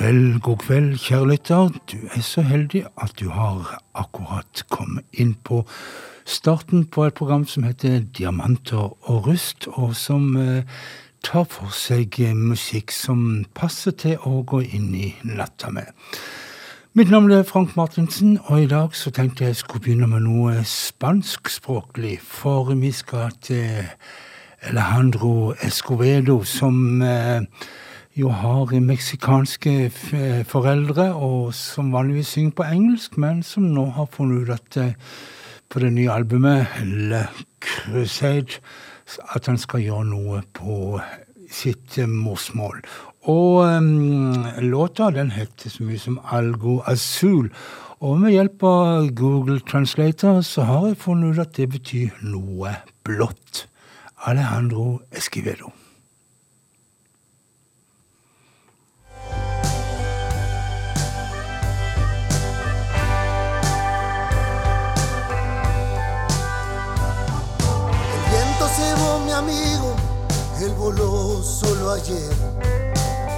kveld, god kveld, kjære lytter. Du er så heldig at du har akkurat kommet inn på starten på et program som heter Diamanter og rust, og som eh, tar for seg musikk som passer til å gå inn i natta med. Mitt navn er Frank Martinsen, og i dag så tenkte jeg skulle begynne med noe spanskspråklig, for vi skal til Alejandro Escovedo, som eh, jo har meksikanske foreldre, og som vanligvis synger på engelsk, men som nå har funnet ut at eh, på det nye albumet Le Crusade at han skal gjøre noe på sitt eh, morsmål. Og um, låta den heter så mye som Algo Azul. Og med hjelp av Google Translator så har jeg funnet ut at det betyr noe blått. Alejandro Esquivedo. Solo ayer.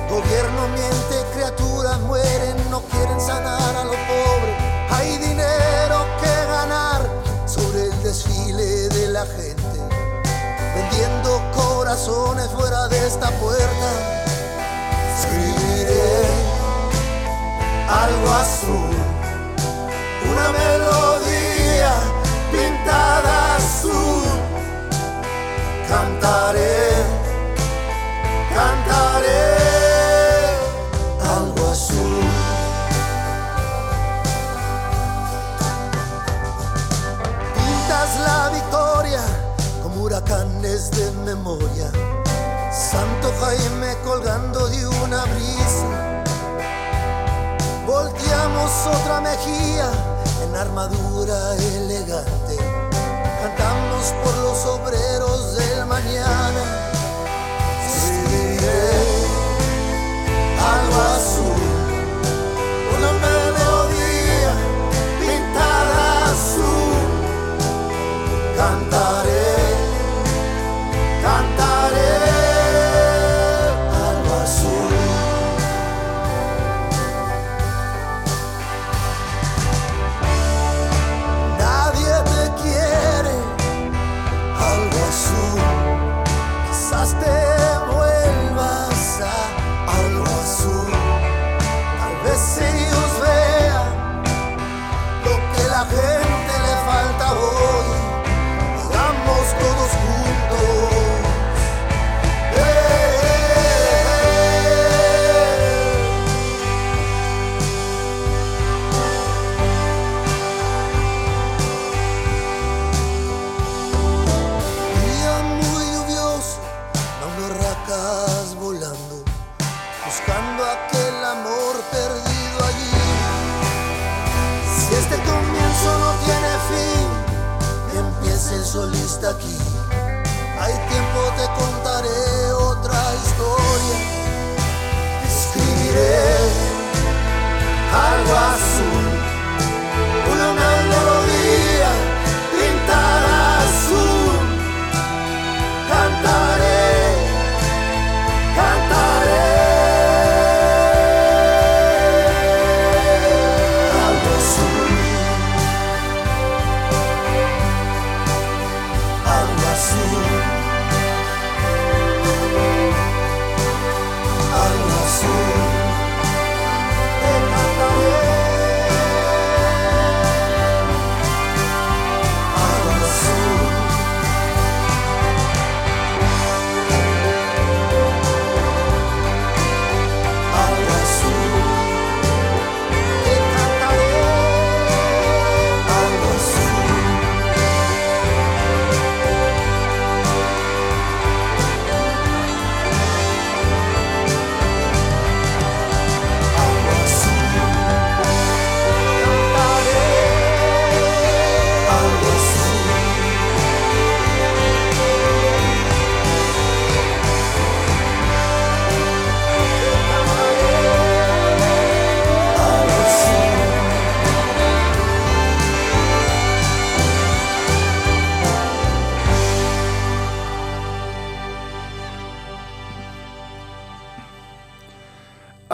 Gobierno miente, criaturas mueren, no quieren sanar a los pobres. Hay dinero que ganar sobre el desfile de la gente. Vendiendo corazones fuera de esta puerta. Escribiré algo azul, una melodía pintada azul cantaré memoria. Santo Jaime colgando de una brisa. Volteamos otra mejilla en armadura elegante. Cantamos por los obreros del mañana. Algo azul, daqui.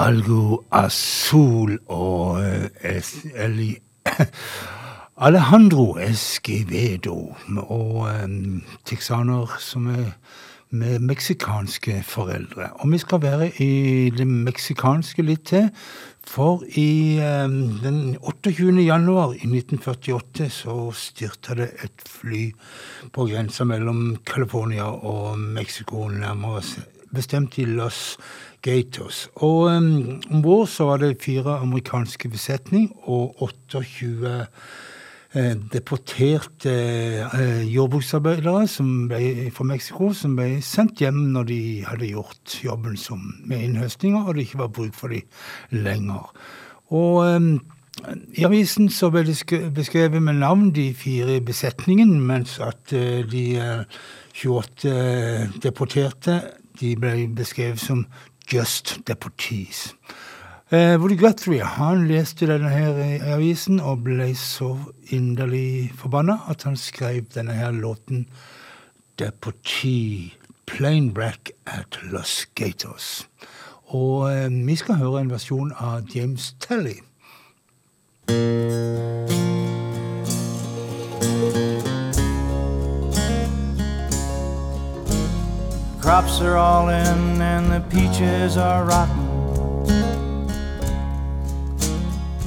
Algo Azul og Alejandro Esquivedo og texaner som er med meksikanske foreldre. Og vi skal være i det meksikanske litt til, for i den 28. januar i 1948 så styrta det et fly på grensa mellom California og Mexico, nærmere bestemt i Los Gatos. Og um, om bord så var det fire amerikanske besetning og 28 Eh, deporterte eh, jordbruksarbeidere ble, fra Mexico som ble sendt hjem når de hadde gjort jobben som med innhøstninger, og det ikke var bruk for dem lenger. Og um, i avisen så ble det beskrevet med navn de fire i besetningen, mens at de 28 deporterte de ble beskrevet som just deportees. Eh, Woody Guthrie han leste denne her i avisen og ble så inderlig forbanna at han skrev denne her låten Deportee, Plain Black at Los Gatos. Og eh, vi skal høre en versjon av James Telly. Crops are all in and the peaches are rotten.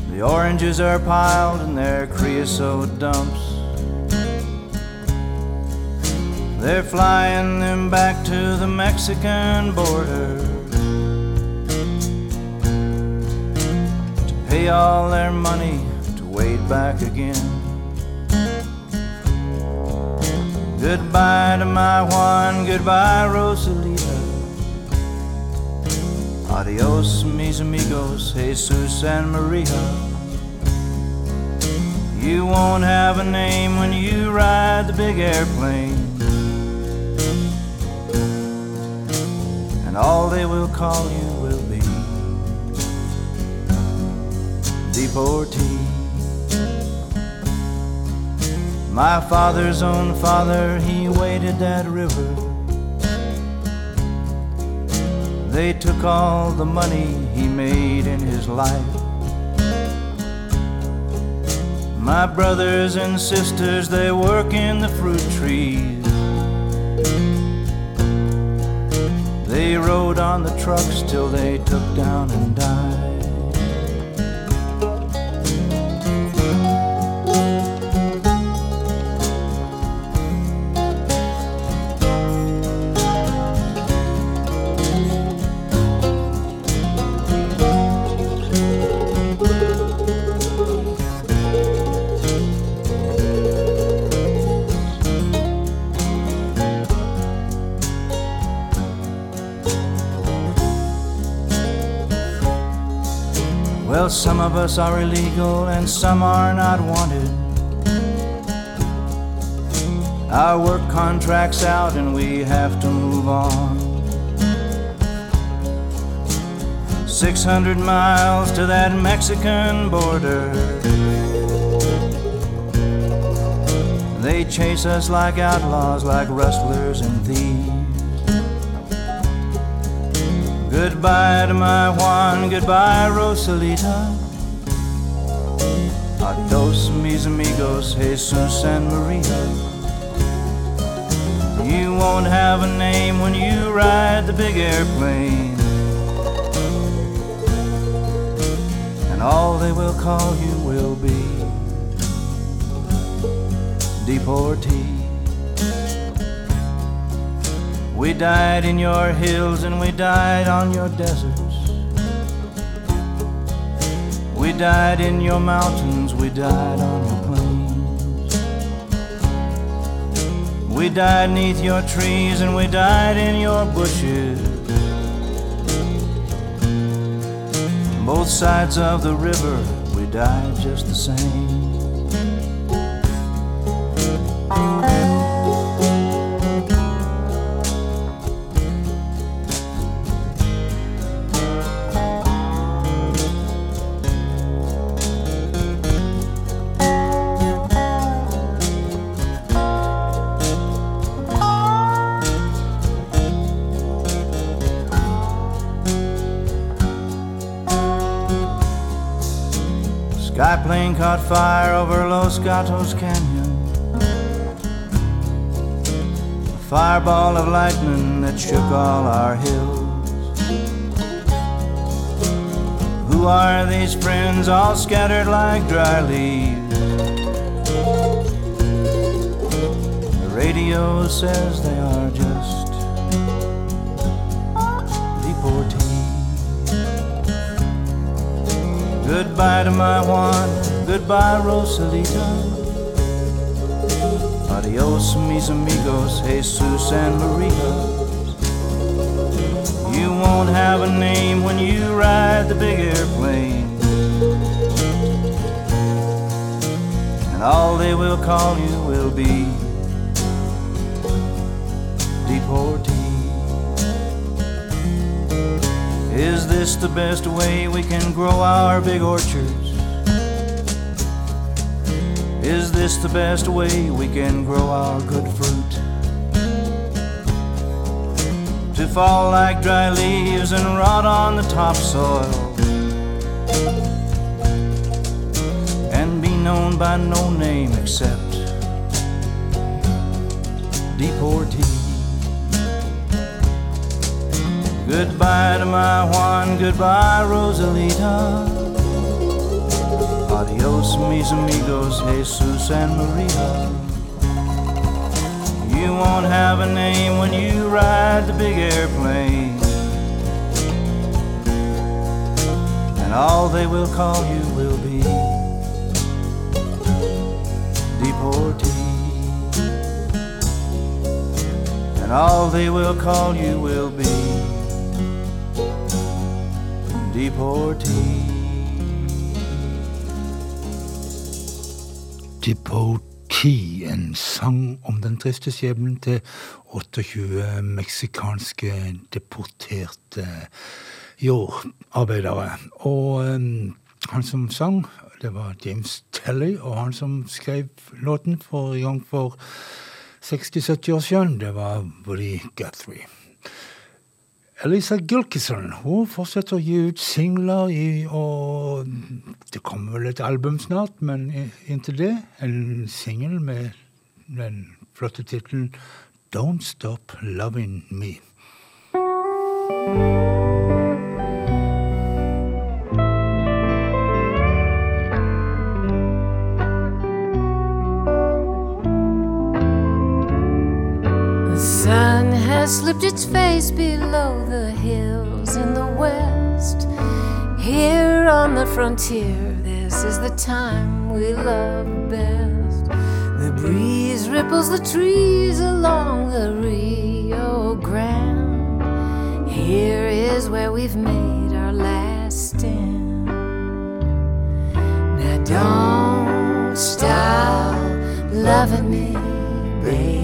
The oranges are piled in their creosote dumps. They're flying them back to the Mexican border to pay all their money to wade back again. Goodbye to my Juan, goodbye, Rosalita. Adios, mis amigos, Jesus and Maria. You won't have a name when you ride the big airplane. And all they will call you will be deportee. My father's own father, he waded that river. They took all the money he made in his life. My brothers and sisters, they work in the fruit trees. They rode on the trucks till they took down and died. Of us are illegal and some are not wanted. Our work contract's out and we have to move on. 600 miles to that Mexican border. They chase us like outlaws, like rustlers and thieves. Goodbye to my Juan, goodbye Rosalita. Mis amigos, Jesus and Maria. You won't have a name when you ride the big airplane. And all they will call you will be deportee. We died in your hills and we died on your deserts. We died in your mountains, we died on your plains. We died neath your trees and we died in your bushes. Both sides of the river, we died just the same. Fire over Los Gatos Canyon. A fireball of lightning that shook all our hills. Who are these friends all scattered like dry leaves? The radio says they are just Goodbye to my Juan, goodbye Rosalita. Adios, mis amigos, Jesus and Maria. You won't have a name when you ride the big airplane. And all they will call you will be deportee. Is this the best way we can grow our big orchards? Is this the best way we can grow our good fruit? To fall like dry leaves and rot on the topsoil and be known by no name except deportee. Goodbye to my Juan, goodbye Rosalita. Adios, mis amigos, Jesus and Maria. You won't have a name when you ride the big airplane. And all they will call you will be deportee. And all they will call you will be deportee. Deportee, en sang om den triste skjebnen til 28 meksikanske deporterte jordarbeidere. Og um, han som sang, det var James Telly, og han som skrev låten for gang for 60-70 år siden, det var Woody Guthrie. Elisa Gilkison hun fortsetter å gi ut singler, i, og det kommer vel et album snart, men inntil det en singel med den flotte tittelen Don't Stop Loving Me. Slipped its face below the hills in the west. Here on the frontier, this is the time we love best. The breeze ripples the trees along the Rio Grande. Here is where we've made our last stand. Now don't stop loving me, baby.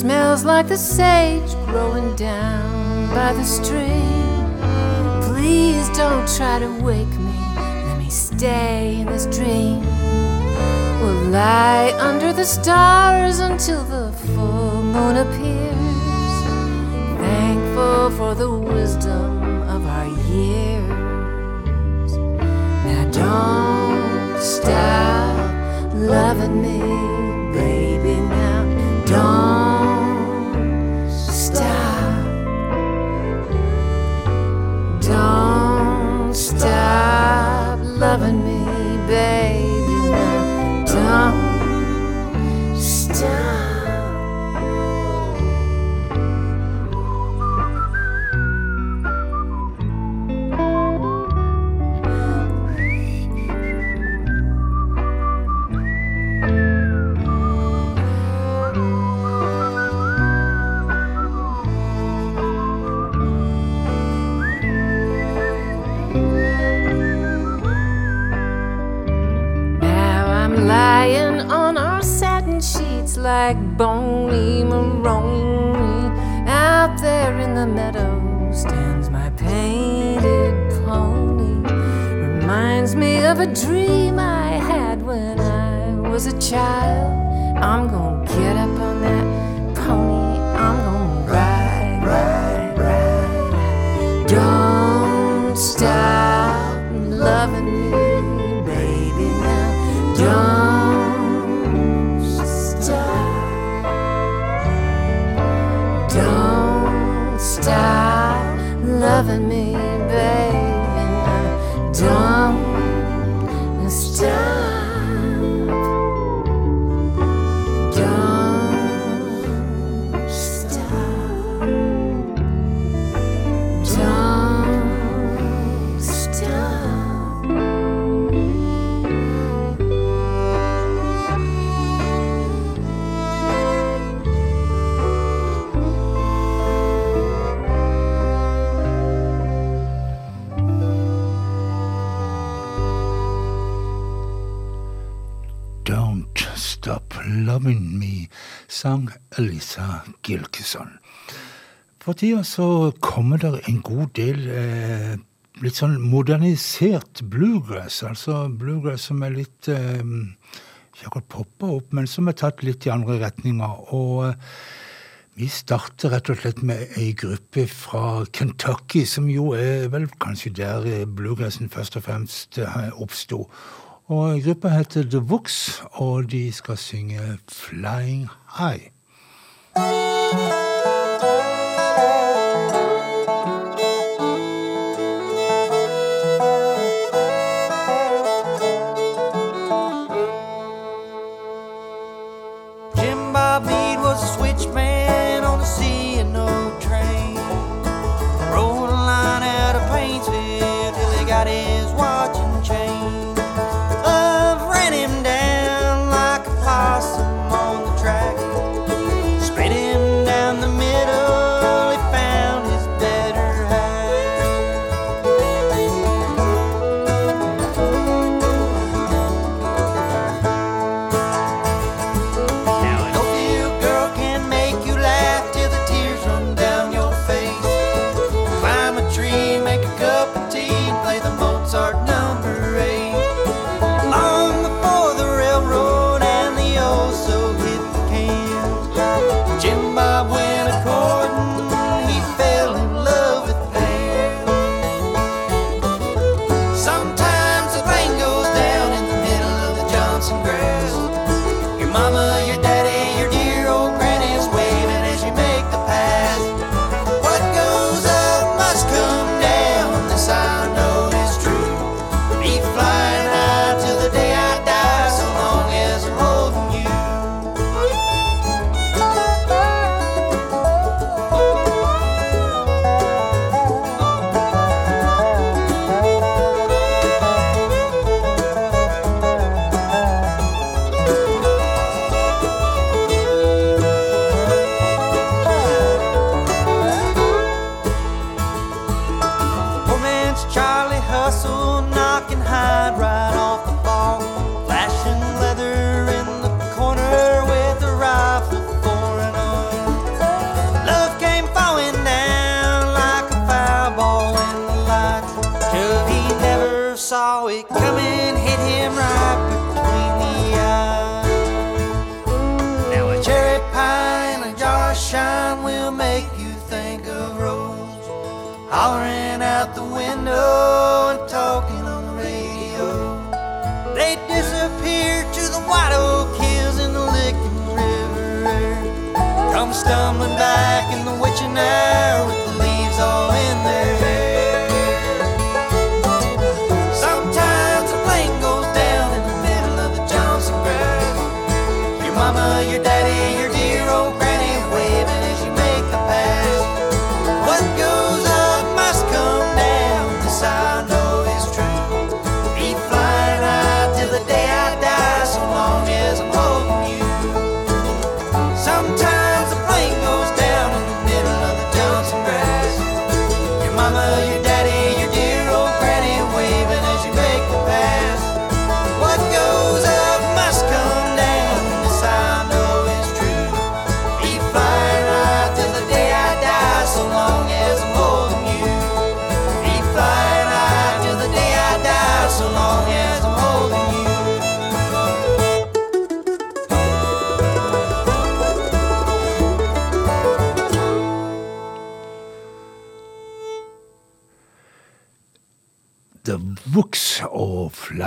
Smells like the sage growing down by the stream. Please don't try to wake me. Let me stay in this dream. We'll lie under the stars until the full moon appears. Thankful for the wisdom of our years. Now don't stop loving me, baby. Now don't loving me, baby. Like bony Maroney. Out there in the meadow stands my painted pony. Reminds me of a dream I had when I was a child. I'm gonna get up sang Elisa Gilkeson. For tida så kommer det en god del eh, litt sånn modernisert bluegrass. Altså bluegrass som er litt eh, Ikke akkurat poppa opp, men som er tatt litt i andre retninger. Og eh, vi starter rett og slett med ei gruppe fra Kentucky, som jo er vel kanskje der bluegrassen først og fremst eh, oppsto. Og Gruppa heter The Books, og de skal synge Flying High.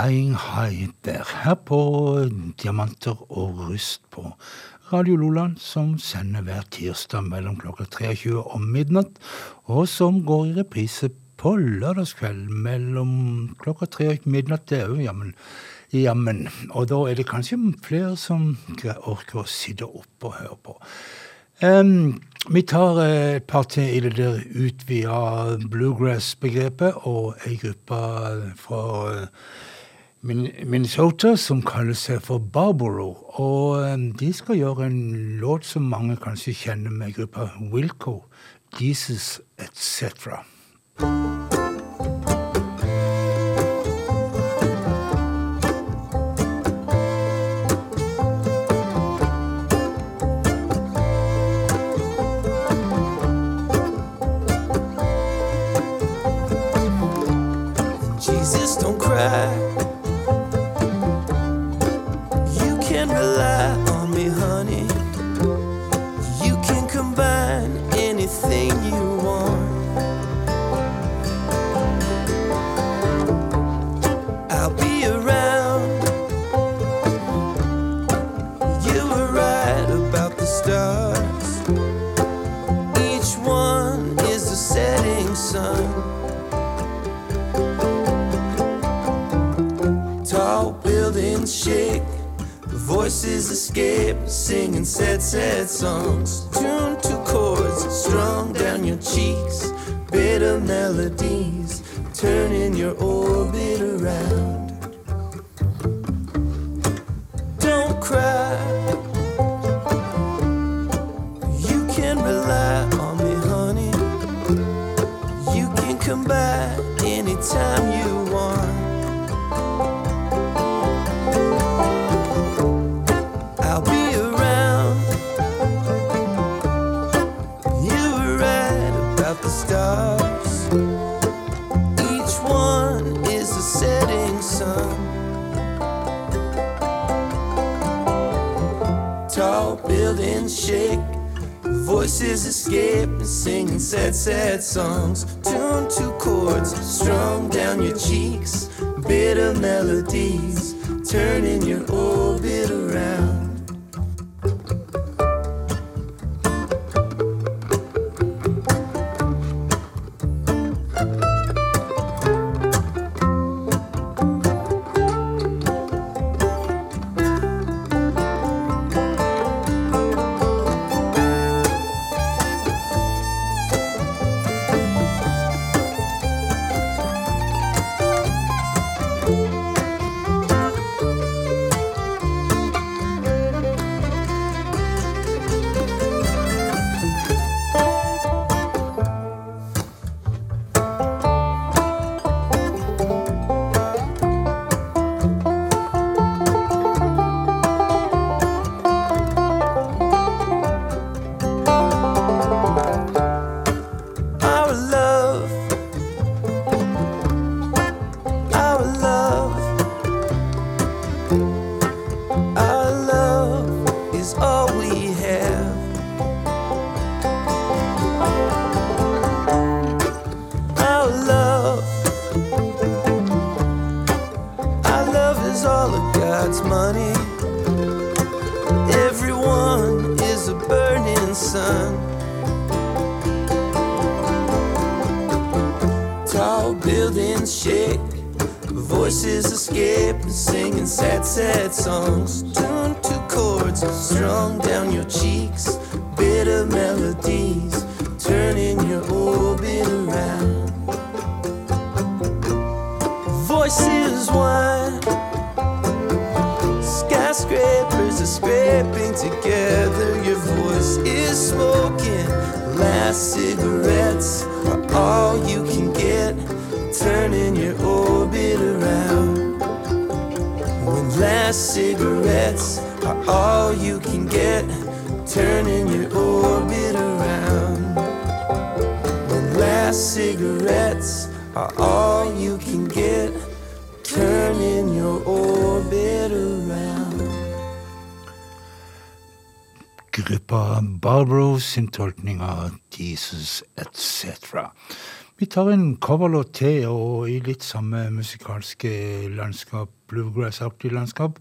Flying High der, her på Diamanter og rust på Radio Loland, som sender hver tirsdag mellom klokka 23 og midnatt, og som går i reprise på lørdagskveld mellom klokka 3 og midnatt. Det er jo jammen, jammen. Og da er det kanskje flere som orker å sitte oppe og høre på. Um, vi tar eh, et par til i det der utvida bluegrass-begrepet, og ei gruppe fra Minnesota som kaller seg for Barbaro. Og eh, de skal gjøre en låt som mange kanskje kjenner med gruppa Wilco, Jesus etc. anytime you want. I'll be around. You were right about the stars. Each one is a setting sun. Tall buildings shake, voices escape, and singing sad, sad songs. Chords strung down your cheeks, bitter melodies, turning your orbit buildings shake, voices escape, and singing sad, sad songs. Tuned to chords strung down your cheeks, bitter melodies, turning your orbit around. Voices whine, skyscrapers are scraping together. Your voice is smoking. Last cigarettes are all you can Last cigarettes are all you can get, turning your orbit around. When last cigarettes are all you can get, turning your orbit around. Gruppa Barbro sin tolkning av Jesus etc. Vi tar en coverlåt til, og i litt samme musikalske landskap, bluegrass-aktig landskap.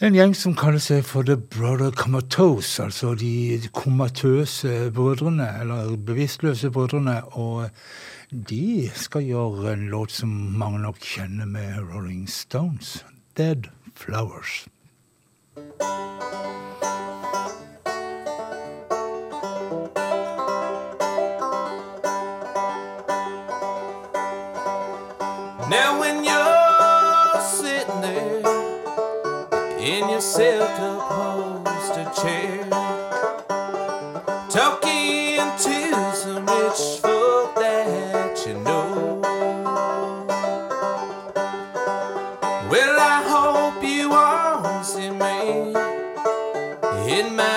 En gjeng som kaller seg for The Brother Comatose, altså de komatøse brødrene, eller bevisstløse brødrene. Og de skal gjøre en låt som mange nok kjenner med Rolling Stones, Dead Flowers. Now when your silk upholstered chair, talking to some rich folk that you know. Well, I hope you won't see me in my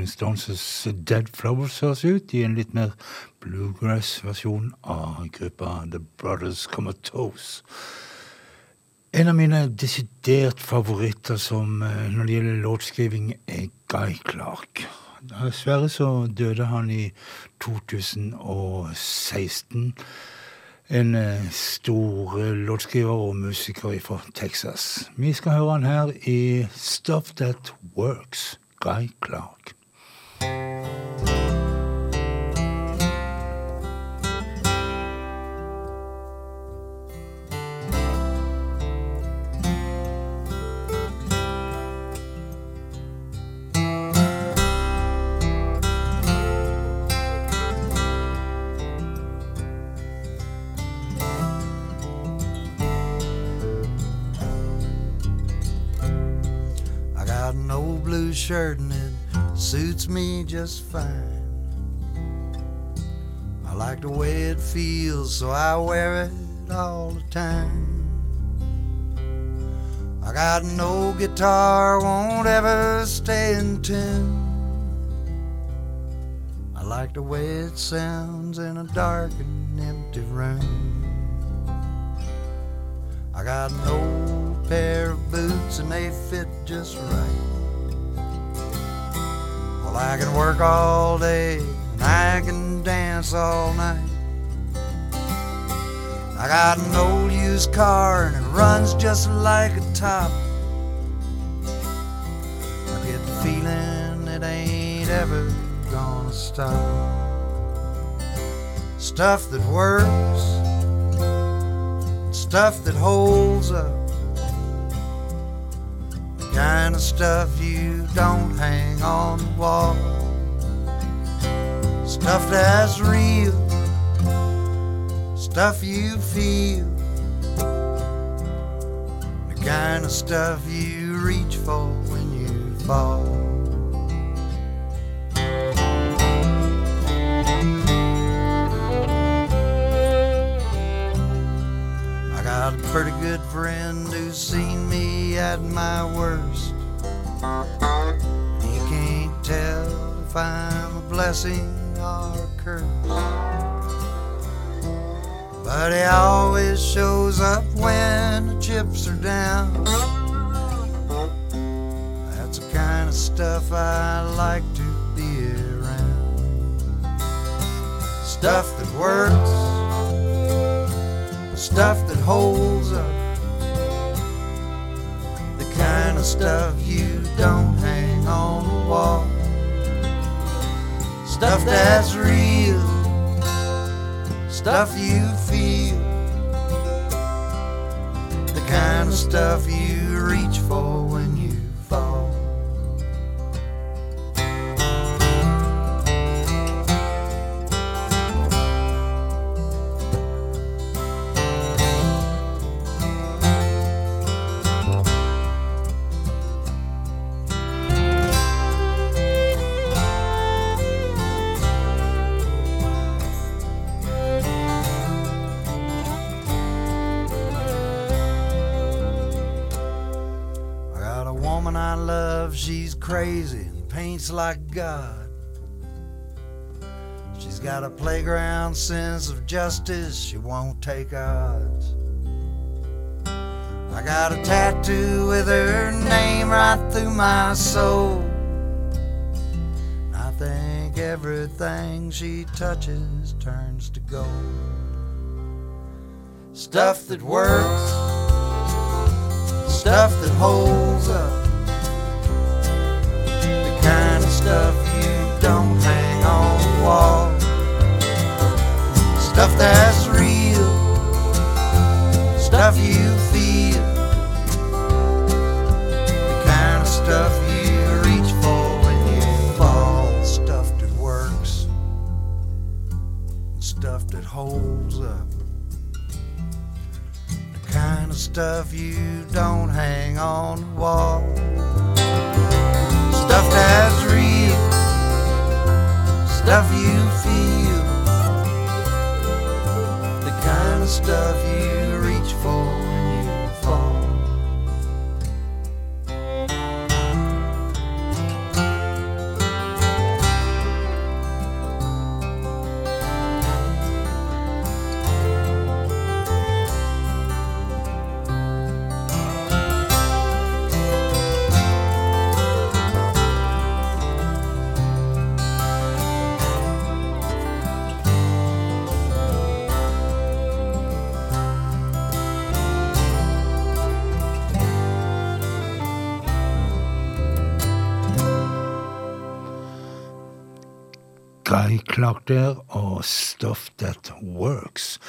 Rolling Stones' Dead Flowers høres ut i en litt mer bluegrass-versjon av gruppa The Brothers Comatose. En av mine desidert favoritter som, eh, når det gjelder låtskriving, er Guy Clark. Dessverre så døde han i 2016. En eh, stor låtskriver og musiker fra Texas. Vi skal høre han her i Stuff That Works, Guy Clark. Shirt and it suits me just fine. I like the way it feels, so I wear it all the time. I got no guitar, won't ever stay in tune. I like the way it sounds in a dark and empty room. I got an old pair of boots and they fit just right. Well, I can work all day and I can dance all night. I got an old used car and it runs just like a top. I get the feeling it ain't ever gonna stop. Stuff that works, stuff that holds up. Kind of stuff you don't hang on the wall. Stuff that's real, stuff you feel. The kind of stuff you reach for when you fall. I got a pretty good friend who's seen at my worst. He can't tell if I'm a blessing or a curse. But he always shows up when the chips are down. That's the kind of stuff I like to be around. Stuff that works stuff that holds up. Stuff you don't hang on the wall. Stuff that's real, stuff you feel. The kind of stuff you reach for crazy and paints like God. She's got a playground sense of justice, she won't take odds. I got a tattoo with her name right through my soul. I think everything she touches turns to gold. Stuff that works stuff that holds up. Stuff you don't hang on the wall. Stuff that's real, stuff you feel. The kind of stuff you reach for when you fall. Stuff that works, stuff that holds up the kind of stuff you don't hang on the wall. You feel. The kind of stuff you Clark der og Stuff That Works.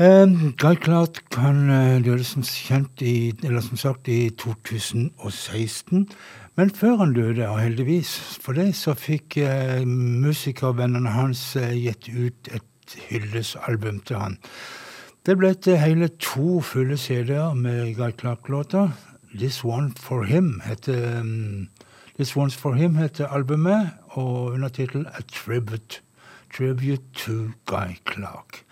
Um, Guy Clark kan eh, døde som kjent i, eller som sagt i 2016. Men før han døde, og heldigvis for det, så fikk uh, musikervennene hans uh, gitt ut et hyllesalbum til han. Det ble til hele to fulle CD-er med Guy Clark-låter. This One For Him heter um, This One's For Him heter albumet, og undertittel A Tribute, Tribute to Guy Clark.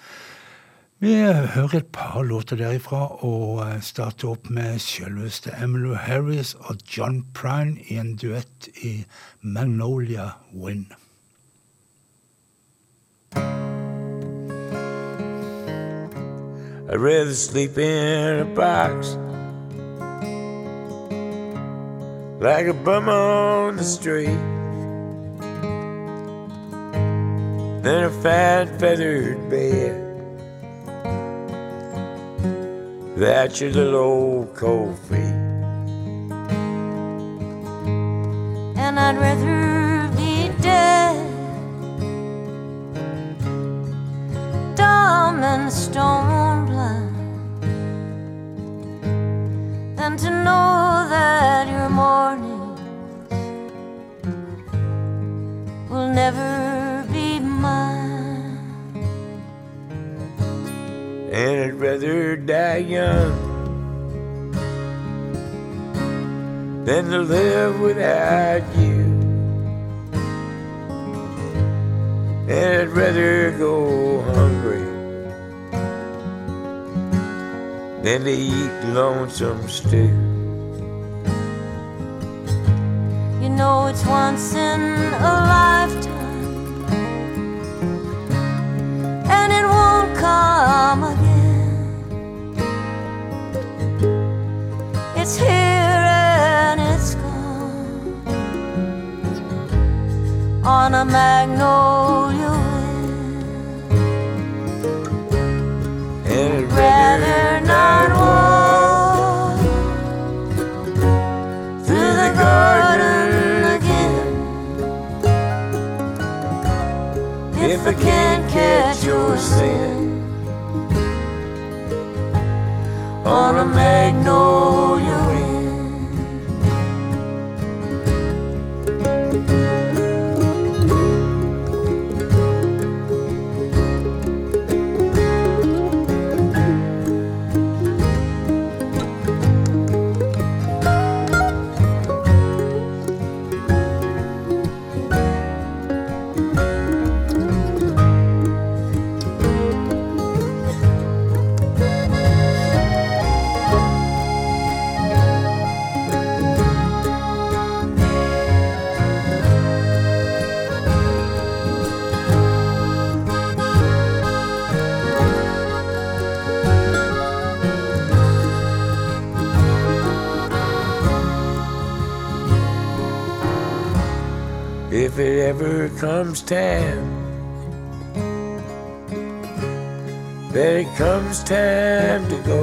Vi hører et par låter derifra og eh, starter opp med selveste Emily Harris og John Prine i en duett i Magnolia Wind. I'd rather sleep in a box like a bum on the street than a fat feathered bed That's your little old cold feet. And I'd rather be dead, dumb and stone blind, than to know rather die young than to live without you. And I'd rather go hungry than to eat lonesome stew. You know it's once in a lifetime, and it won't come again. On a magnolia wind. I'd Rather not walk through the garden again. if I can't catch your scent on a magnolia comes time it comes time to go,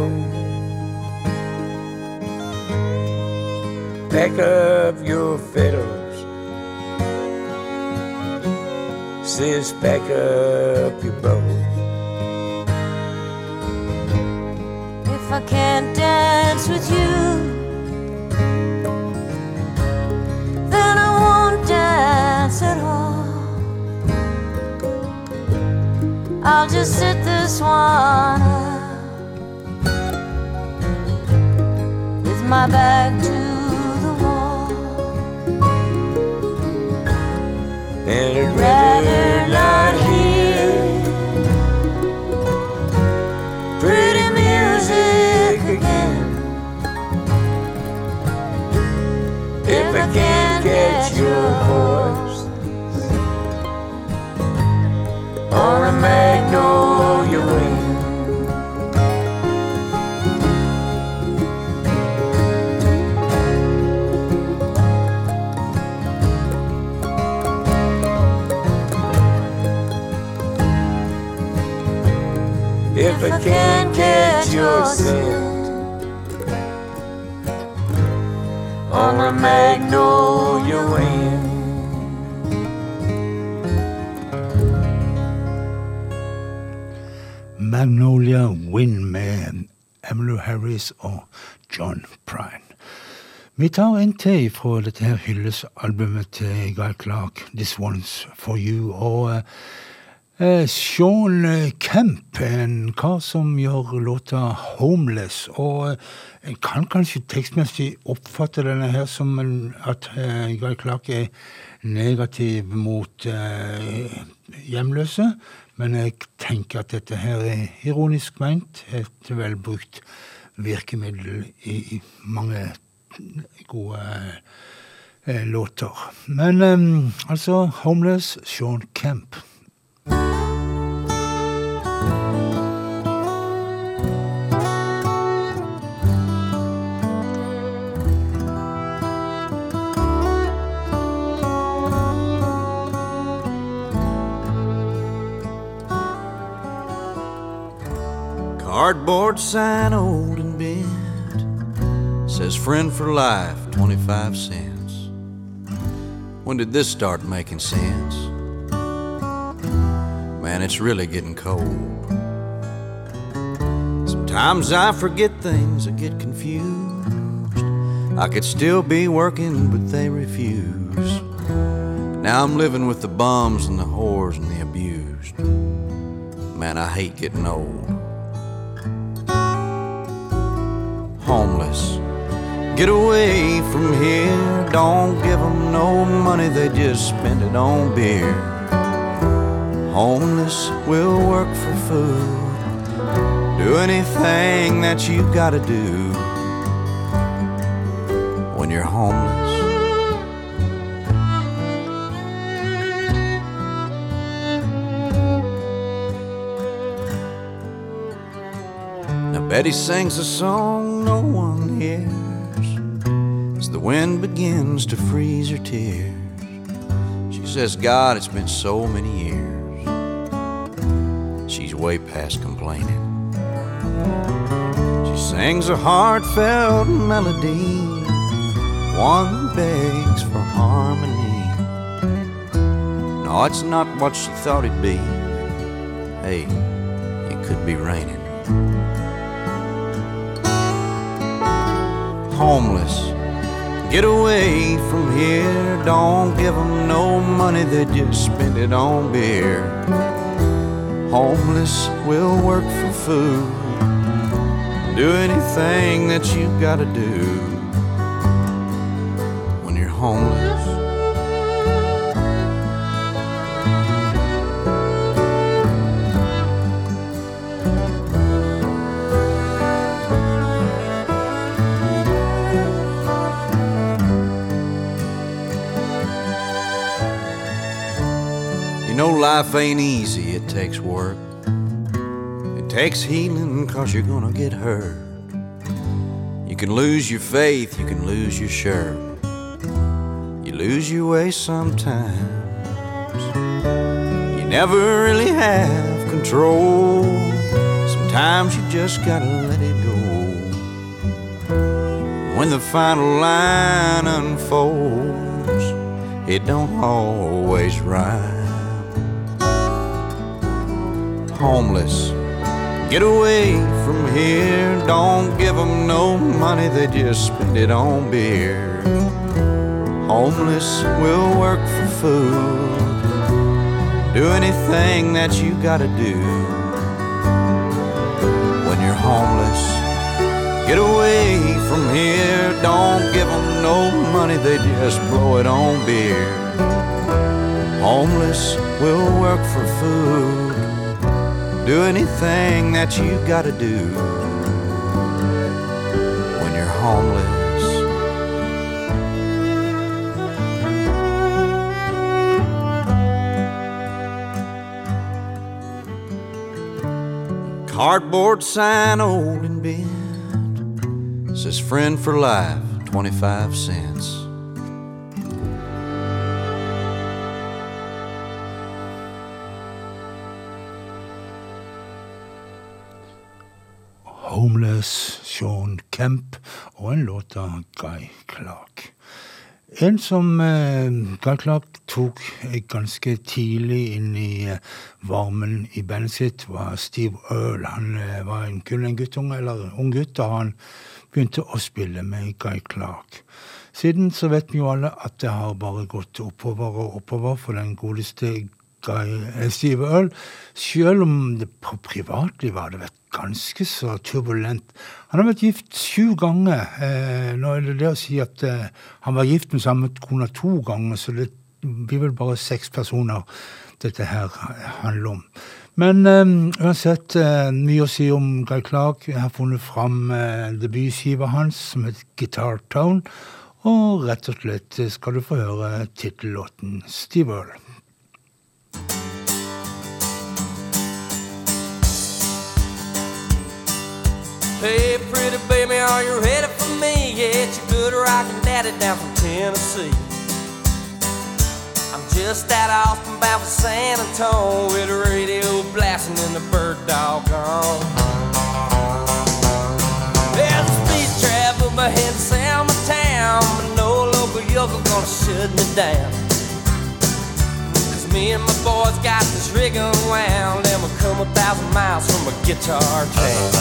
pack up your fiddles, sis, pack up your bow. If I can't dance with you, I'll just sit this one with my back to the wall. And I'd If I can't catch your scent on a magnolia wind. Magnolia Wind med Emmylou Harris og John Prine. Vi tar en til fra dette her hyllesalbumet til Guy Clark, 'This One's For You'. Og Eh, Sean Kemp, en kar som gjør låta 'Homeless'. Og en kan kanskje tekstmessig oppfatte denne her som at uh, Guy Clark er negativ mot hjemløse. Men jeg tenker at dette her er ironisk meint. Et velbrukt virkemiddel i, mange gode låter. Men altså 'Homeless', Sean Kemp. Cardboard sign old and bent says friend for life, 25 cents. When did this start making sense? Man, it's really getting cold. Sometimes I forget things, I get confused. I could still be working, but they refuse. Now I'm living with the bums and the whores and the abused. Man, I hate getting old. Homeless. Get away from here, don't give them no money, they just spend it on beer. Homeless will work for food, do anything that you gotta do when you're homeless. Now Betty sings a song no one hears as the wind begins to freeze her tears. She says, God, it's been so many years. She's way past complaining. She sings a heartfelt melody, one begs for harmony. No, it's not what she thought it'd be. Hey, it could be raining. Homeless. Get away from here, don't give them no money, they just spend it on beer. Homeless will work for food, do anything that you gotta do life ain't easy, it takes work. It takes healing cause you're gonna get hurt. You can lose your faith, you can lose your shirt. You lose your way sometimes. You never really have control. Sometimes you just gotta let it go. When the final line unfolds, it don't always rhyme homeless. Get away from here, don't give them no money, they just spend it on beer. Homeless will work for food, do anything that you gotta do when you're homeless. Get away from here, don't give them no money, they just blow it on beer. Homeless will work for food do anything that you gotta do when you're homeless. Cardboard sign old and bent says friend for life, 25 cents. Og en låt av Guy Clark. En som eh, Guy Clark tok ganske tidlig inn i eh, varmen i bandet sitt, var Steve Earl. Han eh, var en, kun en guttunge, eller ung gutt, da han begynte å spille med Guy Clark. Siden så vet vi jo alle at det har bare gått oppover og oppover for den godeste Guy eh, Steve Earl, selv om det på privatliv hadde vært ganske så turbulent. Han har vært gift sju ganger. Eh, nå er det det å si at eh, han var gift med samme kone to ganger, så det blir vel bare seks personer dette her handler om. Men eh, uansett, uh, mye å si om Guy Clark. Jeg har funnet fram uh, debutskiva hans, som heter Guitar Tone. Og rett og slett skal du få høre tittellåten Steve Earl. Hey, pretty baby, are you ready for me? Yeah, your good rockin' daddy down from Tennessee. I'm just out Austin bound for San Antonio with the radio blasting and the bird dog on. There's a speed trap up ahead of Selma Town, but no local yokel gonna shut me down. Me and my boys got this rig unwound, and we'll come a thousand miles from a guitar town.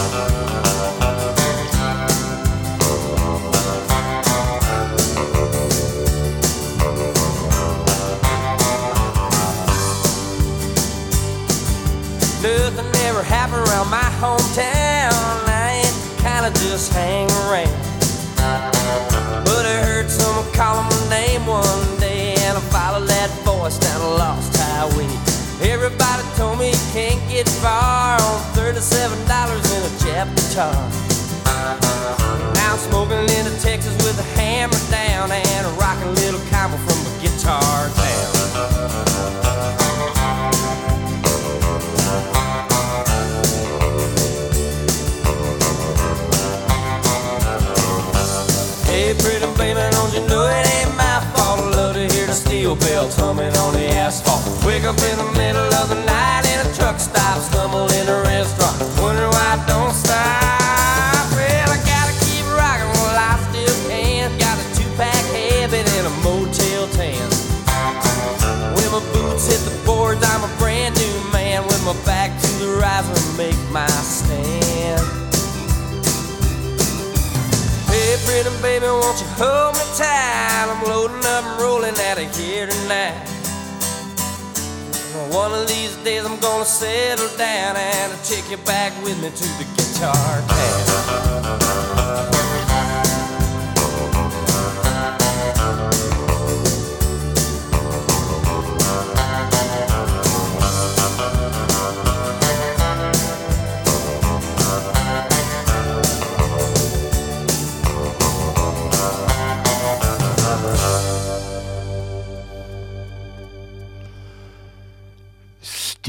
Nothing ever happened around my hometown. I ain't kind of just hang around. But I heard someone calling my name one voice down a lost highway. Everybody told me you can't get far on $37 in a Jap guitar. Now I'm smoking into Texas with a hammer down and a rockin' little combo from a guitar town. Bells humming on the asphalt. Wake up in the middle of the night in a truck stop, stumble in a restaurant, wonder why I don't stop. Well, I gotta keep rocking while I still can. Got a two-pack habit and a Motel 10. When my boots hit the boards, I'm a brand new man. With my back to the riser, make my stand. Hey, pretty baby, won't you hold me tight? I'm loading rolling out of here tonight. One of these days I'm gonna settle down and I'll take you back with me to the guitar town.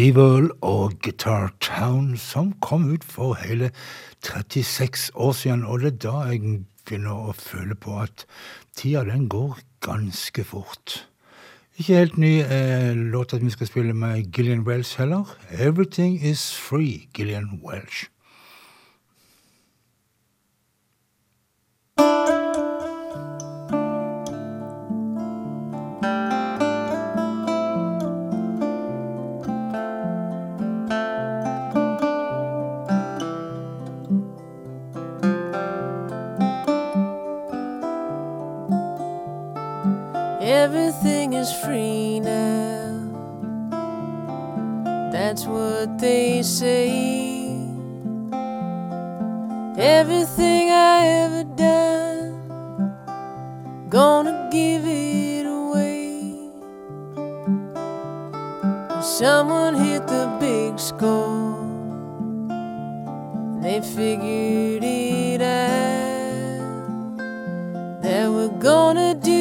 Steve og Guitar Town, som kom ut for hele 36 år siden. Og det er da jeg begynner å føle på at tida den går ganske fort. Ikke helt ny eh, låt at vi skal spille med Gillian Welsh heller. 'Everything Is Free', Gillian Welsh. Everything is free now. That's what they say. Everything I ever done, gonna give it away. Someone hit the big score. They figured it out that we're gonna do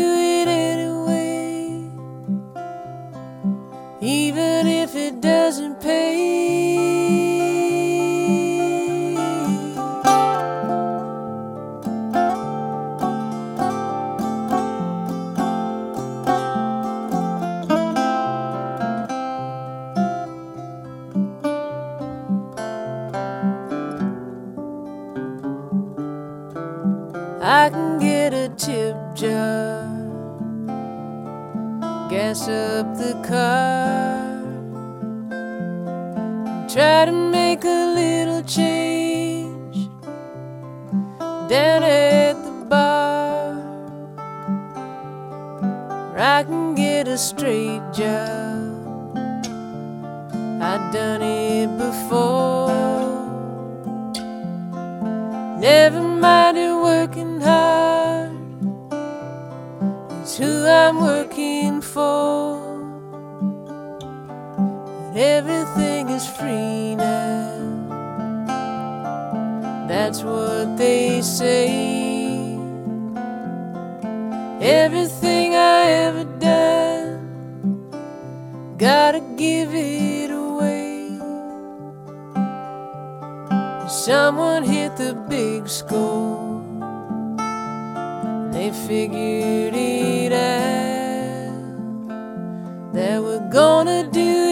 that we're gonna do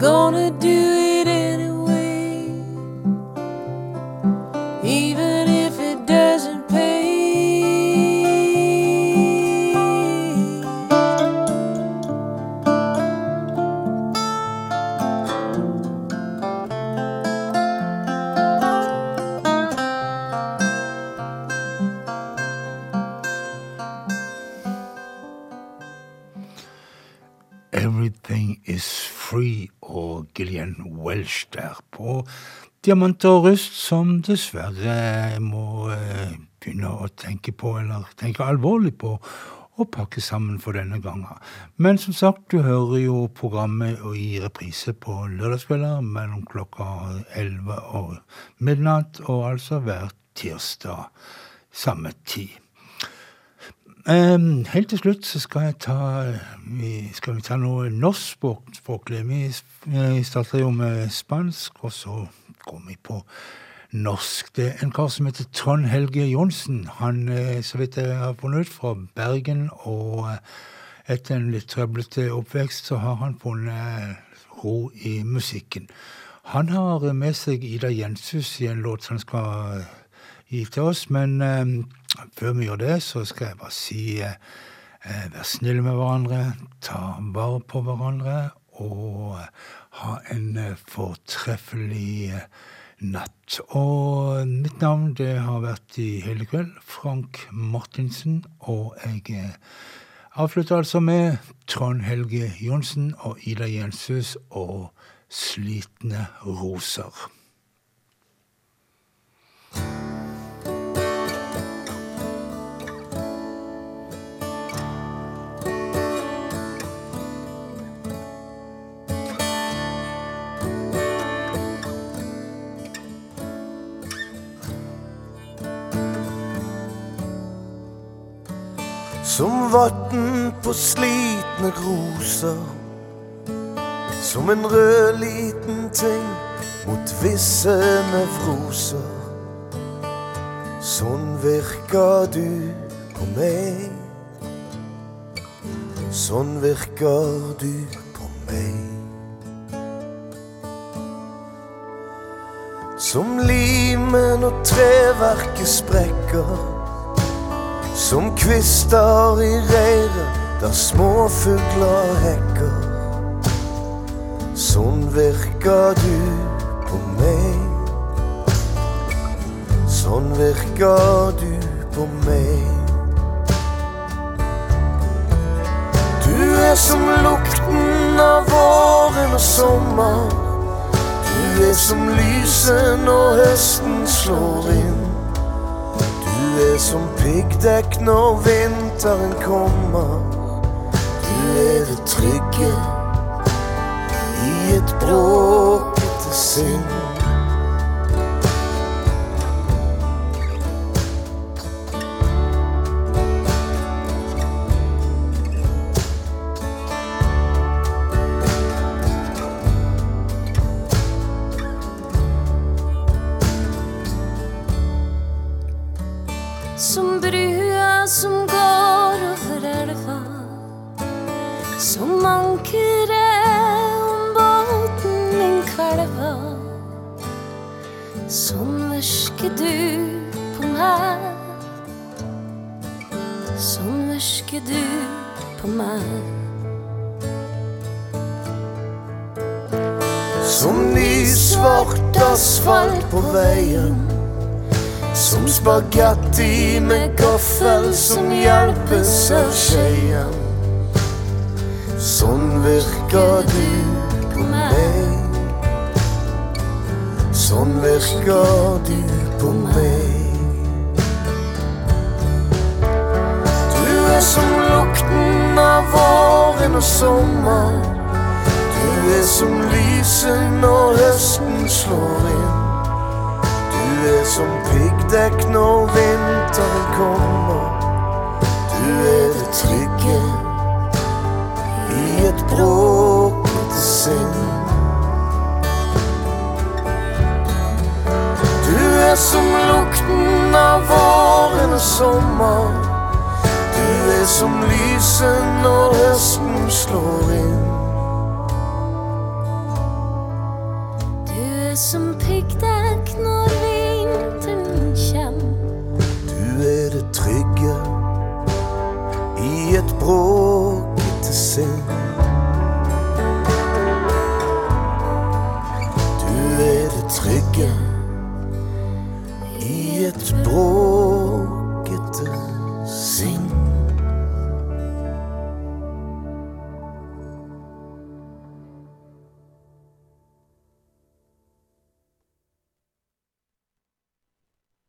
gonna do Og rust, som dessverre må eh, begynne å tenke på, eller tenke alvorlig på, å pakke sammen for denne gangen. Men som sagt, du hører jo programmet i reprise på lørdagskvelder mellom klokka 11 og midnatt, og altså hver tirsdag samme tid. Um, helt til slutt så skal jeg ta Skal vi ta noe norskspråklig. Vi, vi starter jo med spansk, og så vi på norsk. Det er en kar som heter Trond Helge Johnsen. Han er, så vidt jeg har funnet ut, fra Bergen, og etter en litt trøblete oppvekst så har han funnet ro i musikken. Han har med seg Ida Jenshus i en låt som han skal gi til oss, men eh, før vi gjør det, så skal jeg bare si eh, vær snille med hverandre, ta vare på hverandre, og ha en eh, fortreffelig eh, natt. Og mitt navn, det har vært i hele kveld, Frank Martinsen, og jeg eh, avslutter altså med Trond Helge Johnsen og Ida Jenshus og Slitne roser. Som vatn på slitne roser. Som en rød liten ting mot visse nevroser. Sånn virker du på meg. Sånn virker du på meg. Som limen og treverket sprekker. Som kvister i reiret der småfugler hekker. Sånn virker du på meg. Sånn virker du på meg. Du er som lukten av våren og sommer. Du er som lyset når høsten slår inn. Du er som piggdekk når vinteren kommer. Du er det trygge i et bråkete sinn. Sånn virker du på meg. Sånn virker du på meg. Som ny svart asfalt på veien. Som spagetti med gaffel som hjelpes av skeien. Sånn virker du på meg. Sånn virker du på meg. Du er som lukten av våren og sommer. Du er som lyset når høsten slår inn. Du er som piggdekk når vinteren kommer. Du er det trygge i et bråkete er som lukten av våren og sommer. Du er som lyset når høsten slår inn.